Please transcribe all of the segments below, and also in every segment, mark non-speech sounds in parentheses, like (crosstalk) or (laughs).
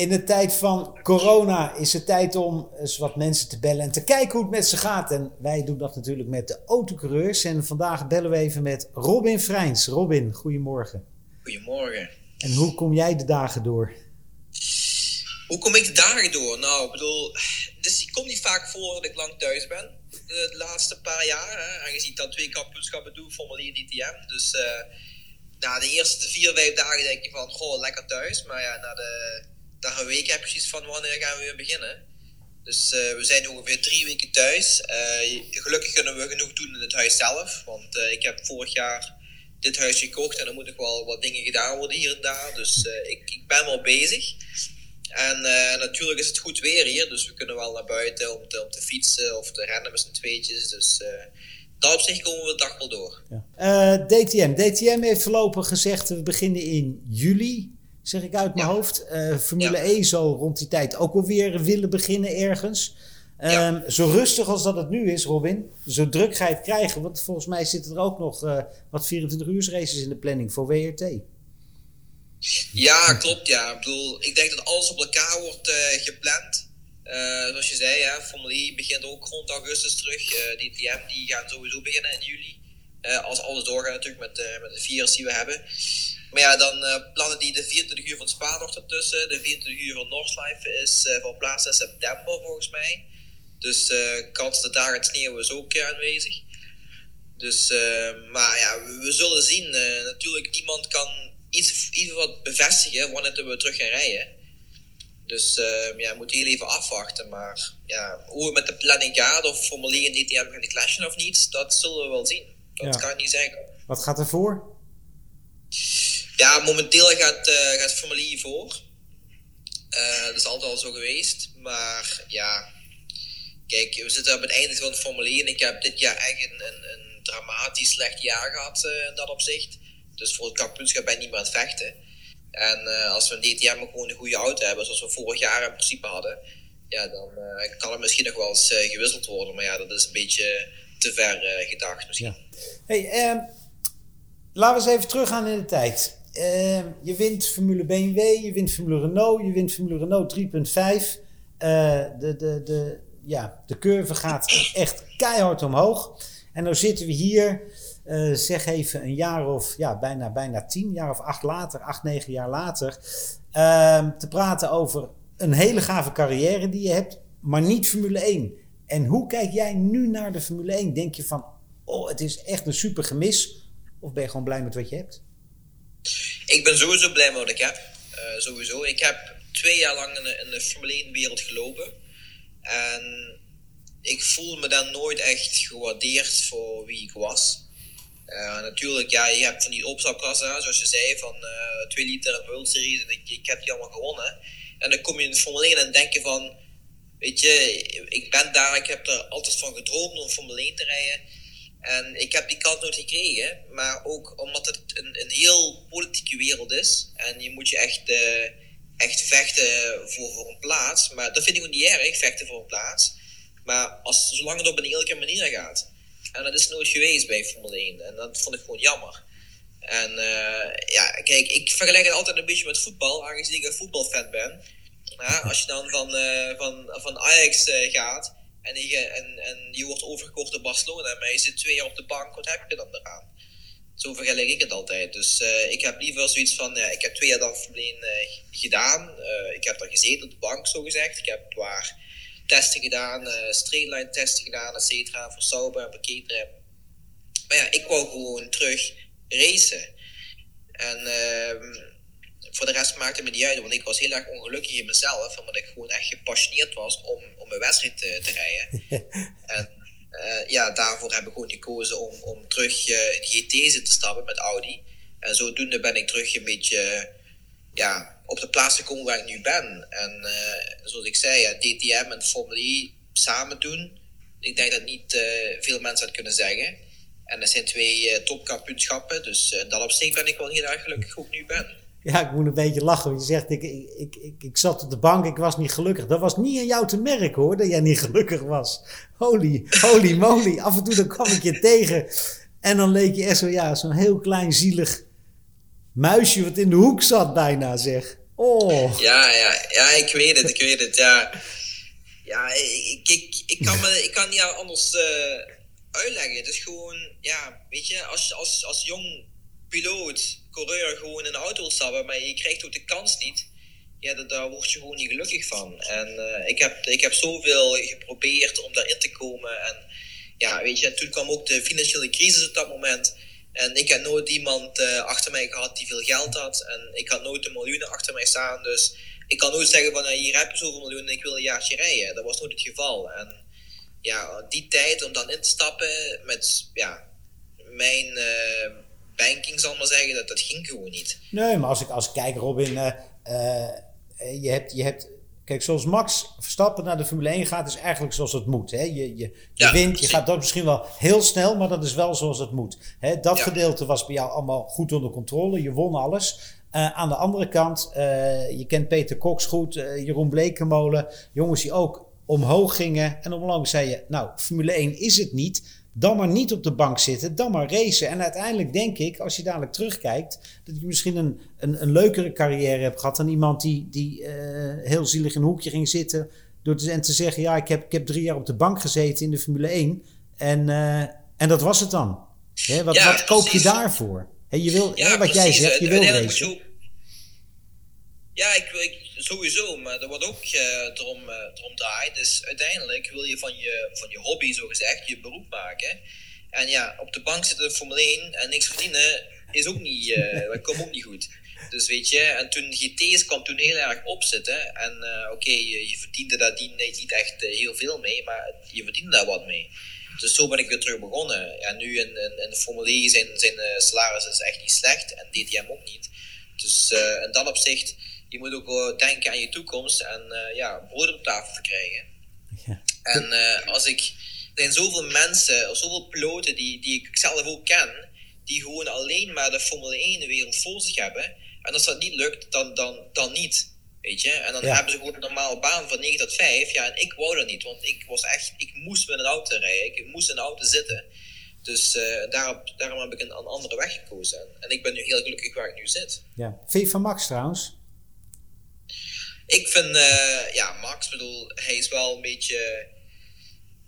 In de tijd van corona is het tijd om eens wat mensen te bellen en te kijken hoe het met ze gaat. En wij doen dat natuurlijk met de autocoureurs. En vandaag bellen we even met Robin Vrijns. Robin, goedemorgen. Goedemorgen. En hoe kom jij de dagen door? Hoe kom ik de dagen door? Nou, ik bedoel, dus ik kom niet vaak voor dat ik lang thuis ben. De laatste paar jaar, hè, aangezien ik dan twee kampioenschappen doe, formulier DTM. Dus uh, na de eerste vier, vijf dagen denk je van, goh, lekker thuis. Maar ja, na, de, na een week heb precies van, wanneer gaan we weer beginnen? Dus uh, we zijn ongeveer drie weken thuis. Uh, gelukkig kunnen we genoeg doen in het huis zelf. Want ik heb vorig jaar dit huis gekocht en er moeten wel wat dingen gedaan worden hier en daar. Dus ik, ik ben wel bezig. En natuurlijk is het goed weer hier, dus we kunnen wel naar buiten om te, fietsen of te rennen met z'n tweetjes. Dus daar op zich komen we de dag wel door. Ja. DTM. DTM heeft voorlopig gezegd, we beginnen in juli, zeg ik uit mijn ja. hoofd. Formule ja. E zo rond die tijd ook alweer willen beginnen ergens. Um, zo rustig als dat het nu is, Robin, zo druk ga je het krijgen. Want volgens mij zitten er ook nog wat 24 uur races in de planning voor WRT. Ja, klopt. Ja. Ik bedoel, ik denk dat alles op elkaar wordt uh, gepland. Zoals je zei, ja, Formule E begint ook rond augustus terug. Uh, DTM die gaan sowieso beginnen in juli. als alles doorgaat natuurlijk met, met de virus die we hebben. Maar ja, dan plannen die de 24 uur van Spa nog ertussen. De 24 uur van Northlife is van plaats in september volgens mij. Dus kans dat daar het sneeuwen is ook aanwezig. Dus, maar ja, we, we zullen zien. natuurlijk, niemand kan iets, iets wat bevestigen wanneer we terug gaan rijden. Dus uh, ja, we moeten heel even afwachten. Maar ja, hoe het met de planning gaat, of Formule en DTM gaan clashen of niet, dat zullen we wel zien. Dat kan ik niet zeggen. Wat gaat er voor? Ja, momenteel gaat, uh, gaat Formule voor. Uh, dat is altijd al zo geweest. Maar ja, kijk, we zitten op het einde van de Formule en ik heb dit jaar echt een, een, een dramatisch slecht jaar gehad uh, in dat opzicht. Dus voor het kampioenschap ben je niet meer aan het vechten. En als we een DTM gewoon een goede auto hebben, zoals we vorig jaar in principe hadden, ja, dan kan het misschien nog wel eens gewisseld worden. Maar ja, dat is een beetje te ver gedacht misschien. Ja. Hey, ehm, laten we eens even teruggaan in de tijd. Ehm, je wint Formule BMW, je wint Formule Renault, je wint Formule Renault 3.5. de, de, de, ja, de curve gaat echt keihard omhoog. En nu zitten we hier uh, zeg even een jaar of ja, bijna, bijna tien jaar of acht later, acht, negen jaar later, uh, te praten over een hele gave carrière die je hebt, maar niet Formule 1. En hoe kijk jij nu naar de Formule 1? Denk je van, oh, het is echt een super gemis? Of ben je gewoon blij met wat je hebt? Ik ben sowieso blij met wat ik heb. Uh, sowieso. Ik heb twee jaar lang in de, in Formule 1 wereld gelopen. En ik voel me dan nooit echt gewaardeerd voor wie ik was. Uh, natuurlijk, ja, je hebt van die opstapklassen, zoals je zei, van uh, 2 liter en World Series. En ik, ik heb die allemaal gewonnen. En dan kom je in de Formule 1 en denk je van, weet je, ik ben daar, ik heb er altijd van gedroomd om Formule 1 te rijden. En ik heb die kans nooit gekregen, maar ook omdat het een, een heel politieke wereld is. En je moet je echt, uh, echt vechten voor, voor een plaats. Maar dat vind ik ook niet erg, vechten voor een plaats. Maar als, zolang het op een eerlijke manier gaat. En dat is nooit geweest bij Formule 1. En dat vond ik gewoon jammer. En uh, ja, kijk, ik vergelijk het altijd een beetje met voetbal, aangezien ik een voetbalfan ben. Ja, als je dan van, uh, van, van Ajax gaat en je, en, en je wordt overgekocht door Barcelona, maar je zit twee jaar op de bank, wat heb je dan eraan? Zo vergelijk ik het altijd. Dus ik heb liever zoiets van, ja, ik heb twee jaar dan Formule 1 gedaan. ik heb daar gezeten op de bank, zo gezegd. Ik heb waar testen gedaan, uh, straightline testen gedaan, et cetera, voor Sauber en voor Maar ja, ik wou gewoon terug racen. En uh, voor de rest maakte het me niet uit, want ik was heel erg ongelukkig in mezelf, omdat ik gewoon echt gepassioneerd was om, om een wedstrijd te, te rijden. (laughs) en uh, ja, daarvoor heb ik gewoon gekozen om, om terug uh, in GT's te stappen met Audi. En zodoende ben ik terug een beetje ja, op de plaats gekomen waar ik nu ben. En uh, zoals ik zei, ja, DTM en Formule E samen doen. Ik denk dat niet veel mensen dat kunnen zeggen. En dat zijn twee topkampioenschappen. Dus in dat opzicht ben ik wel heel erg gelukkig hoe ik nu ben. Ja, ik moet een beetje lachen. Je zegt, ik, ik, ik, ik, zat op de bank, ik was niet gelukkig. Dat was niet aan jou te merken hoor, dat jij niet gelukkig was. Holy, holy moly. Af en toe dan kwam ik je tegen. En dan leek je echt zo, ja, zo'n heel klein zielig muisje wat in de hoek zat bijna zeg. Oh. Ja, ja, ja, ik weet het, ik weet het, ja. Ja, ik, ik, ik, kan, me, ik kan niet anders uh, uitleggen. Het is gewoon, ja, weet je, als, als, als jong piloot, coureur gewoon in de auto wil stappen, maar je krijgt ook de kans niet, ja, daar word je gewoon niet gelukkig van. En uh, ik, heb, ik heb zoveel geprobeerd om daarin te komen. En ja, weet je, en toen kwam ook de financiële crisis op dat moment. En ik had nooit iemand uh, achter mij gehad die veel geld had. En ik had nooit een miljoen achter mij staan. Dus ik kan nooit zeggen van hier heb je zoveel miljoen en ik wil een jaartje rijden. Dat was nooit het geval. En ja, die tijd om dan in te stappen met ja, mijn banking, zal maar zeggen, dat, dat ging gewoon niet. Nee, maar als ik, als ik kijk, Robin, uh, je, hebt, je hebt Kijk, zoals Max Verstappen naar de Formule 1 gaat, is eigenlijk zoals het moet. Hè? Je, je, je wint, je gaat dat misschien wel heel snel, maar dat is wel zoals het moet. Hè? Dat gedeelte was bij jou allemaal goed onder controle. Je won alles. Uh, aan de andere kant, je kent Peter Cox goed, Jeroen Blekemolen. Jongens die ook omhoog gingen. En op zei je, nou, Formule 1 is het niet. Dan maar niet op de bank zitten, dan maar racen. En uiteindelijk denk ik, als je dadelijk terugkijkt, dat je misschien een, een, een leukere carrière hebt gehad dan iemand die, die uh, heel zielig in een hoekje ging zitten. Door te, en te zeggen, ja, ik heb, ik heb drie jaar op de bank gezeten in de Formule 1. En, uh, en dat het dan. Hè, wat, ja, wat koop je daarvoor? Hè, je wil, ja, wat precies. jij zegt, je wil racen. Ja, ik, ik, sowieso, maar er wordt ook uh, erom, uh, erom draait. Dus uiteindelijk wil je van je, van je hobby, zo gezegd, je beroep maken. En ja, op de bank zitten Formule 1 en niks verdienen is ook niet, uh, (laughs) dat komt ook niet goed. Dus weet je, en toen GT's kwam toen heel erg opzitten. En oké, okay, je, je, verdiende daar niet echt heel veel mee, maar je verdiende daar wat mee. Dus zo ben ik weer terug begonnen. En nu in, in, in de Formule 1 zijn, zijn salaris is echt niet slecht en DTM ook niet. Dus in dat opzicht je moet ook wel denken aan je toekomst en uh, ja, brood op tafel te krijgen. Ja. En uh, als ik, er zijn zoveel mensen, of zoveel piloten die, die ik zelf ook ken, die gewoon alleen maar de Formule 1 de wereld voor zich hebben. En als dat niet lukt, dan, dan, dan niet. Weet je? En dan ja. hebben ze gewoon een normale baan van 9 tot 5. Ja, en ik wou dat niet, want ik was echt, ik moest met een auto rijden. Ik moest in een auto zitten. Dus uh, daarom, daarom heb ik een, een, andere weg gekozen. En ik ben nu heel gelukkig waar ik nu zit. Ja. Vind je van Max trouwens? Ik vind, uh, ja, Max, bedoel, hij is wel een beetje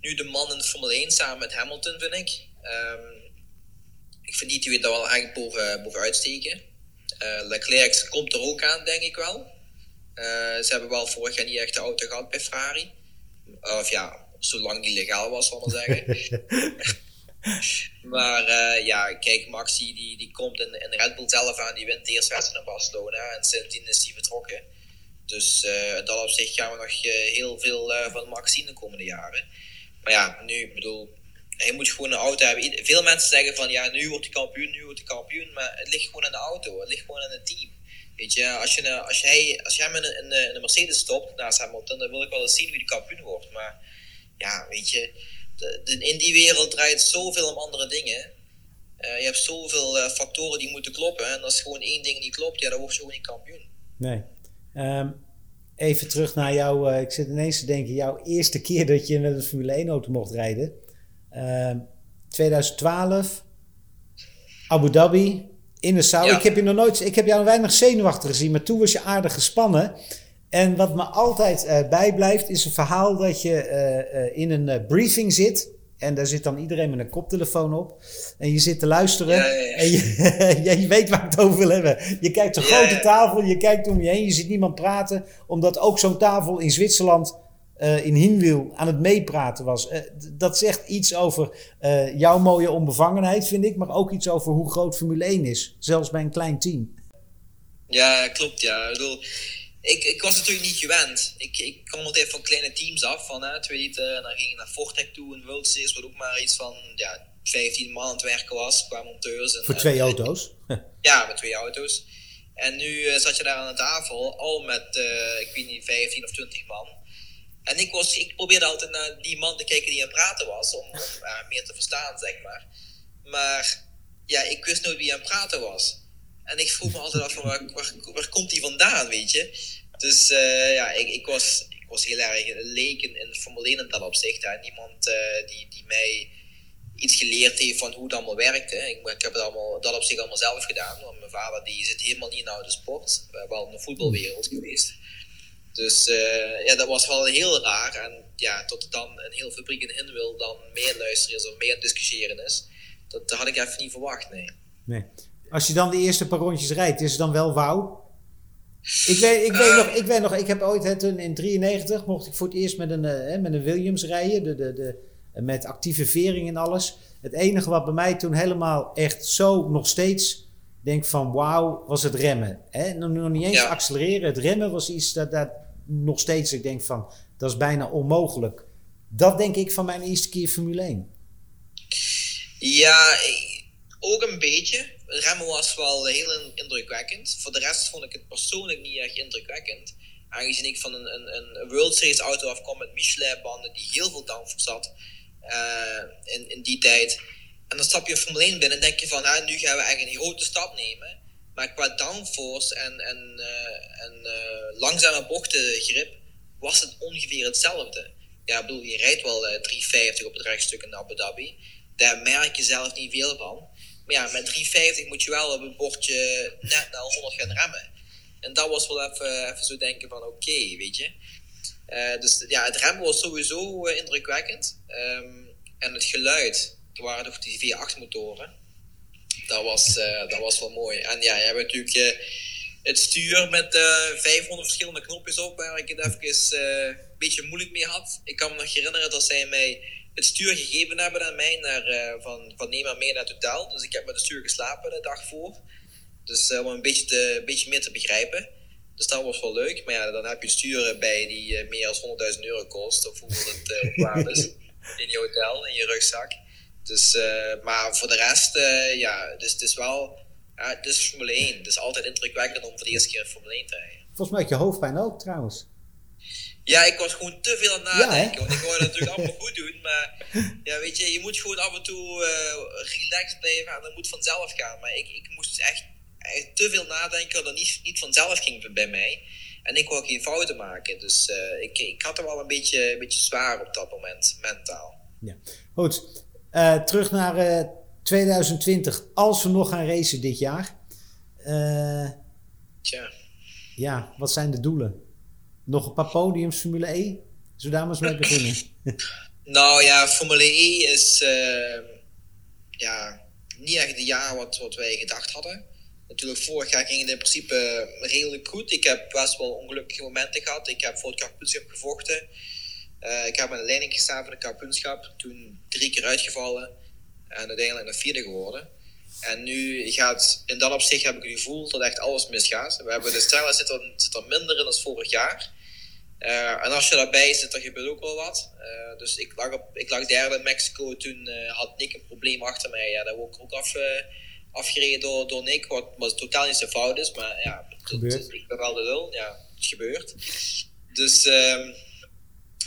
nu de man in de Formule 1 samen met Hamilton, vind ik. Um, ik vind die twee daar wel echt boven, boven uitsteken. Uh, Leclerc komt er ook aan, denk ik wel. Uh, ze hebben wel vorig jaar niet echt de auto gehad bij Ferrari. Of ja, zolang die legaal was, zal ik maar zeggen. (laughs) maar uh, ja, kijk, Max die, die komt in, in Red Bull zelf aan. Die wint de eerste wedstrijd in Barcelona. En sindsdien is hij vertrokken. Dus uh, dat opzicht gaan we nog uh, heel veel uh, van Max zien de komende jaren. Maar ja, nu, ik bedoel, hij moet gewoon een auto hebben. Veel mensen zeggen van ja, nu wordt hij kampioen, nu wordt hij kampioen. Maar het ligt gewoon aan de auto, het ligt gewoon aan het team. Weet je, als je, als je, hij, als je hem in een, een Mercedes stopt naast Hamilton, dan wil ik wel eens zien wie de kampioen wordt. Maar ja, weet je, in die wereld draait zoveel om andere dingen. Je hebt zoveel uh, factoren die moeten kloppen. En als gewoon één ding niet klopt, ja, dan word je gewoon niet kampioen. Nee. Um, even terug naar jou. Uh, ik zit ineens te denken, jouw eerste keer dat je met een Formule 1 auto mocht rijden. Uh, 2012, Abu Dhabi, in de Sau. Ja. Ik heb je nog nooit, ik heb jou weinig zenuwachtig gezien, maar toen was je aardig gespannen. En wat me altijd uh, bijblijft, is een verhaal dat je uh, in een briefing zit. En daar zit dan iedereen met een koptelefoon op. En je zit te luisteren. Ja, ja, ja. En je, (laughs) je, weet waar ik het over wil hebben. Je kijkt een grote tafel, je kijkt om je heen, je ziet niemand praten. Omdat ook zo'n tafel in Zwitserland, uh, in Hinwil, aan het meepraten was. Uh, dat zegt iets over uh, jouw mooie onbevangenheid, vind ik. Maar ook iets over hoe groot Formule 1 is. Zelfs bij een klein team. Ja, klopt. Ja. Ik bedoel, ik, ik was natuurlijk niet gewend. Ik, ik kwam altijd van kleine teams af, van hè, twee liter. En dan ging ik naar Fortec toe in World Series, wat ook maar iets van ja, 15 man aan het werken was qua monteurs. En, Voor twee en, auto's? (laughs) ja, met twee auto's. En nu uh, zat je daar aan de tafel, al met, uh, ik weet niet, 15 of 20 man. En ik, was, ik probeerde altijd naar die man te kijken die aan het praten was, om, om uh, meer te verstaan, zeg maar. Maar ja, ik wist nooit wie aan het praten was. En ik vroeg me altijd af van waar, waar, waar komt die vandaan, weet je? Dus uh, ja, ik, ik, was, ik was heel erg leek in, Formule 1 in dat opzicht. Hè. Niemand uh, die, die mij iets geleerd heeft van hoe het allemaal werkte. Ik, ik heb het allemaal, dat op zich allemaal zelf gedaan, want mijn vader die zit helemaal niet in de sport, wel in de voetbalwereld geweest. Dus uh, ja, dat was wel heel raar. En ja, tot dan een heel fabriek in wil dan meer luisteren is of meer discussiëren is. Dat, dat, had ik even niet verwacht, nee. nee. Als je dan de eerste paar rondjes rijdt, is het dan wel wauw? Ik weet, ik, weet uh, nog, ik weet nog, ik heb ooit hè, toen in 93 mocht ik voor het eerst met een, uh, met een Williams rijden. De, de, de, met actieve vering en alles. Het enige wat bij mij toen helemaal echt zo nog steeds denk van wauw, was het remmen. Hè? Nog, nog niet eens ja. accelereren. Het remmen was iets dat, dat nog steeds, ik denk van, dat is bijna onmogelijk. Dat denk ik van mijn eerste keer Formule 1. Ja, ook een beetje. Remmen was wel heel indrukwekkend. Voor de rest vond ik het persoonlijk niet echt indrukwekkend. Aangezien ik van een, een, een World Series auto afkwam met Michelin-banden die heel veel downforce zat uh, in, in die tijd. En dan stap je Formule 1 binnen en denk je van, ah, nu gaan we echt een grote stap nemen. Maar qua downforce en, en, uh, en uh, langzame bochtengrip was het ongeveer hetzelfde. Ja, ik bedoel, je rijdt wel uh, 350 op het rechtstuk in Abu Dhabi. Daar merk je zelf niet veel van. Ja, met 350 moet je wel op een bordje net naar 100 gaan remmen. En dat was wel even, even zo denken van oké, weet je. Uh, dus ja, het remmen was sowieso uh, indrukwekkend. Um, en het geluid, er waren nog die V8 motoren. Dat was, uh, dat was wel mooi. En ja, je hebt natuurlijk het stuur met 500 verschillende knopjes op, waar ik het even een beetje moeilijk mee had. Ik kan me nog herinneren dat zij mij het stuur gegeven hebben aan mij naar, uh, van, van neem maar mee naar het hotel. Dus ik heb met het stuur geslapen de dag voor. Dus uh, om een beetje, te, een beetje meer te begrijpen. Dus dat was wel leuk. Maar ja, dan heb je sturen bij die uh, meer dan 100.000 euro kost. Of hoeveel het waarde is. (laughs) In je hotel, in je rugzak. Dus, maar voor de rest, ja, dus het is wel... het is Formule 1. Het is altijd indrukwekkend om voor de eerste keer Formule 1 te rijden. Volgens mij heb je hoofdpijn ook trouwens. Ja, ik was gewoon te veel aan het nadenken. want ik wou het natuurlijk (laughs) allemaal goed doen. Maar ja, weet je, je moet gewoon af en toe uh, relaxed blijven en dat moet vanzelf gaan. Maar ik, ik moest echt, echt te veel nadenken dat niet, niet vanzelf ging bij mij. En ik wou geen fouten maken. Dus uh, ik, ik had er wel een beetje, een beetje zwaar op dat moment, mentaal. Ja, goed. Uh, terug naar 2020. Als we nog gaan racen dit jaar. Tja. Ja, wat zijn de doelen? Nog een paar podiums Formule E? Zullen daar maar eens beginnen? (laughs) nou ja, Formule E is uh, ja, niet echt het jaar wat, wat wij gedacht hadden. Natuurlijk, vorig jaar ging het in principe redelijk goed. Ik heb best wel ongelukkige momenten gehad. Ik heb voor het kampioenschap gevochten. Uh, ik heb aan de leiding gestaan voor het kampioenschap. Toen drie keer uitgevallen. En uiteindelijk naar vierde geworden. En nu gaat, in dat opzicht heb ik het gevoel dat echt alles misgaat. We hebben de stijl zit er, zit er minder in dan vorig jaar. Uh, en als je daarbij zit, dan gebeurt ook wel wat. Uh, dus ik lag, op, ik lag derde in Mexico. Toen uh, had Nick een probleem achter mij. Ja, dat wordt ook af, afgereden door, door Nick. Wat, wat totaal niet zo fout is. Maar ja, het, het, ik ben wel de lul. Ja, het gebeurt. Dus ehm,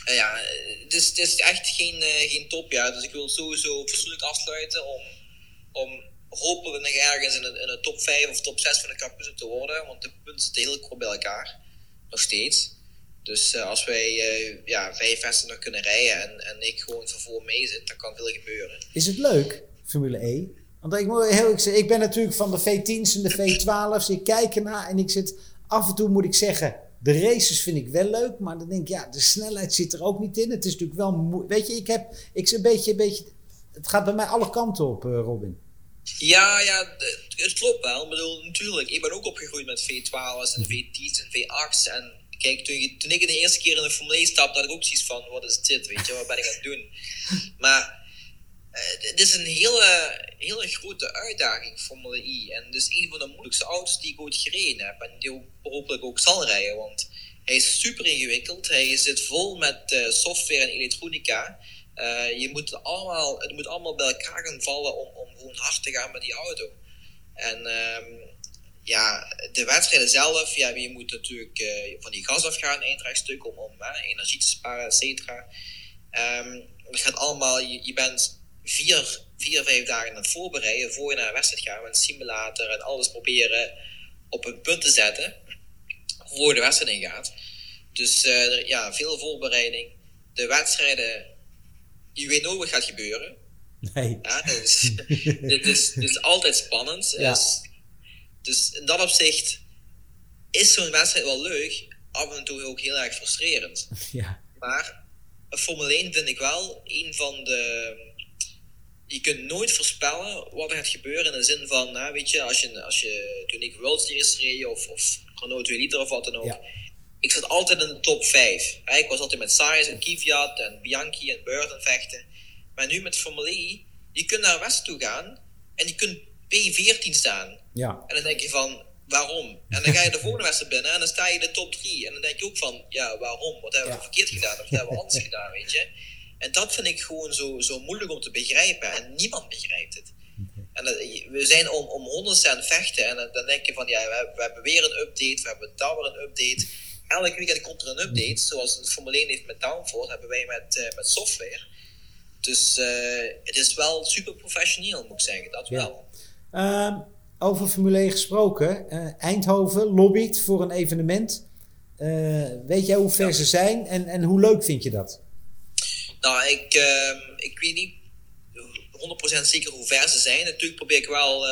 ja, dus het is echt geen, geen topjaar. Dus ik wil sowieso fatsoenlijk afsluiten om, om hopelijk nog ergens in de, in top 5 of top 6 van de kampioen te worden. Want de punten zitten heel kort bij elkaar. Nog steeds. Dus uh, als wij uh, ja, vijf wedstrijden nog kunnen rijden en, en ik gewoon vervoer mee zit, dan kan veel gebeuren. Is het leuk, Formule E? Want ik moet heel ik, ik ben natuurlijk van de V10's en de V12's. Ik kijk ernaar en ik zit af en toe moet ik zeggen, de races vind ik wel leuk, maar dan denk ik, ja, de snelheid zit er ook niet in. Het is natuurlijk wel, weet je, ik heb, ik een beetje, een beetje, het gaat bij mij alle kanten op, uh, Robin. Ja, ja, het klopt wel. Ik bedoel, natuurlijk, ik ben ook opgegroeid met V12's en V10's en V8's en kijk, toen, toen, ik de eerste keer in de Formule 1 stapte, had ik ook zoiets van, wat is dit, weet je, wat ben ik aan het doen? (laughs) Maar het is een hele, hele grote uitdaging, Formule E. En het is een van de moeilijkste auto's die ik ooit gereden heb. En die ook, hopelijk ook zal rijden, want hij is super ingewikkeld. Hij zit vol met uh, software en elektronica. Uh, je moet allemaal, het moet allemaal bij elkaar gaan vallen om, om gewoon hard te gaan met die auto. En um, ja, de wedstrijden zelf, ja, je moet natuurlijk uh, van die gas afgaan, om, om energie te sparen, et cetera. Um, het gaat allemaal, je, je, bent vier, vier, vijf dagen aan het voorbereiden voor je naar een wedstrijd gaat, met een simulator en alles proberen op een punt te zetten voor de wedstrijd ingaat. Dus uh, ja, veel voorbereiding. De wedstrijden, je weet nooit wat gaat gebeuren. Nee. Ja, dus, (laughs) dit, is, dit is altijd spannend. Ja. Dus, dus in dat opzicht is zo'n wedstrijd wel leuk, af en toe ook heel erg frustrerend. (laughs) Ja. Maar Formule 1 vind ik wel een van de. Je kunt nooit voorspellen wat er gaat gebeuren in de zin van, nou, weet je, als je, als je toen ik World Series reed of, of Renault 2 liter of wat dan ook. Ja. Ik zat altijd in de top 5. Hè, Ik was altijd met Sainz en Kvyat en Bianchi en Burton vechten. Maar nu met Formule E, je kunt naar West toe gaan en je kunt P14 staan. Ja. En dan denk je van, waarom? En dan ga je de volgende (laughs) wedstrijd binnen en dan sta je in de top 3. En dan denk je ook van, ja, waarom? Wat hebben we Ja. verkeerd gedaan? Of wat hebben we anders gedaan, weet je? En dat vind ik gewoon zo, zo moeilijk om te begrijpen. En niemand begrijpt het. En dat- we zijn om, om honderdste aan het vechten. En dan, denk je van, ja, we, hebben- we hebben weer een update. We hebben daar weer een update. Elk weekend komt er een update. Zoals de Formule 1 heeft met Downforce, hebben wij met, eh, met software. Dus eh, het is wel super professioneel, moet ik zeggen. Dat Ja. wel. Ehm, over Formule 1 gesproken. eh, Eindhoven lobbyt voor een evenement. Weet jij hoe ver Ja. ze zijn en, en hoe leuk vind je dat? Nou, ik, ehm, ik weet niet 100% zeker hoe ver ze zijn. Natuurlijk probeer ik wel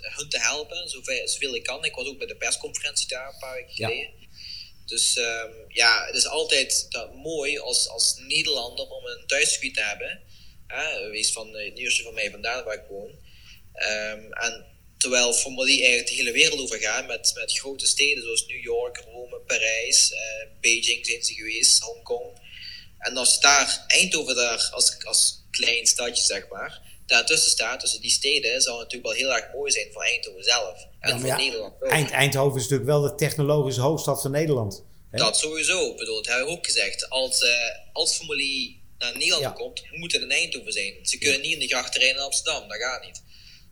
hun te helpen, zover, zoveel ik kan. Ik was ook bij de persconferentie daar een paar weken Ja. Dus ehm, ja, het is altijd dat, mooi als, als Nederlander om een thuisgebied te hebben. Hè, wees van eh, het nieuwsje van mij vandaan waar ik woon. Ehm, en terwijl Formule 1 eigenlijk de hele wereld over gaat, met, met grote steden zoals New York, Rome, Parijs, eh, Beijing zijn ze geweest, Hongkong. En als daar Eindhoven daar als, als klein stadje, zeg maar, daartussen staat, tussen die steden, zou het natuurlijk wel heel erg mooi zijn voor Eindhoven zelf. En Ja, voor ja, Nederland ook. Eind, Eindhoven is natuurlijk wel de technologische hoofdstad van Nederland. hè? Dat sowieso. Ik bedoel, dat heb ik ook gezegd. Als, eh als 1 naar Nederland Ja. komt, moet het in Eindhoven zijn. Ze kunnen niet in de grachterrein in Amsterdam, dat gaat niet.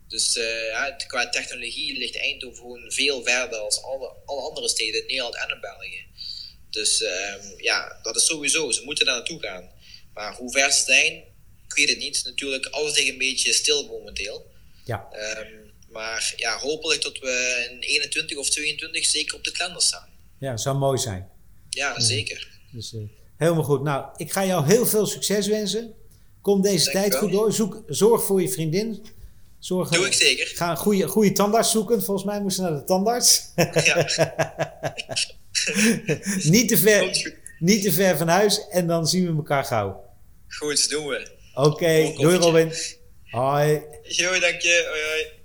Dus ja, qua technologie ligt Eindhoven gewoon veel verder als alle, alle andere steden in Nederland en in België. Dus ehm, ja, dat is sowieso. Ze moeten daar naartoe gaan. Maar hoe ver ze zijn, ik weet het niet. Natuurlijk, alles ligt een beetje stil momenteel. Ja. Ehm, maar ja, hopelijk dat we in 21 of 22 zeker op de kalender staan. ja, zou mooi zijn. Ja, zeker. Dus, eh, helemaal goed. Nou, ik ga jou heel veel succes wensen. Kom deze tijd goed door. Zoek, zorg voor je vriendin. Zorg, Doe ik zeker. Ga een goede, goede tandarts zoeken. Volgens mij moesten ze naar de tandarts. Ja, (laughs) niet, te ver, niet te ver van huis. En dan zien we elkaar gauw. Goed, doen we. Oké, Een doei. Robin. Hoi. Jo, dank je. Hoi, hoi.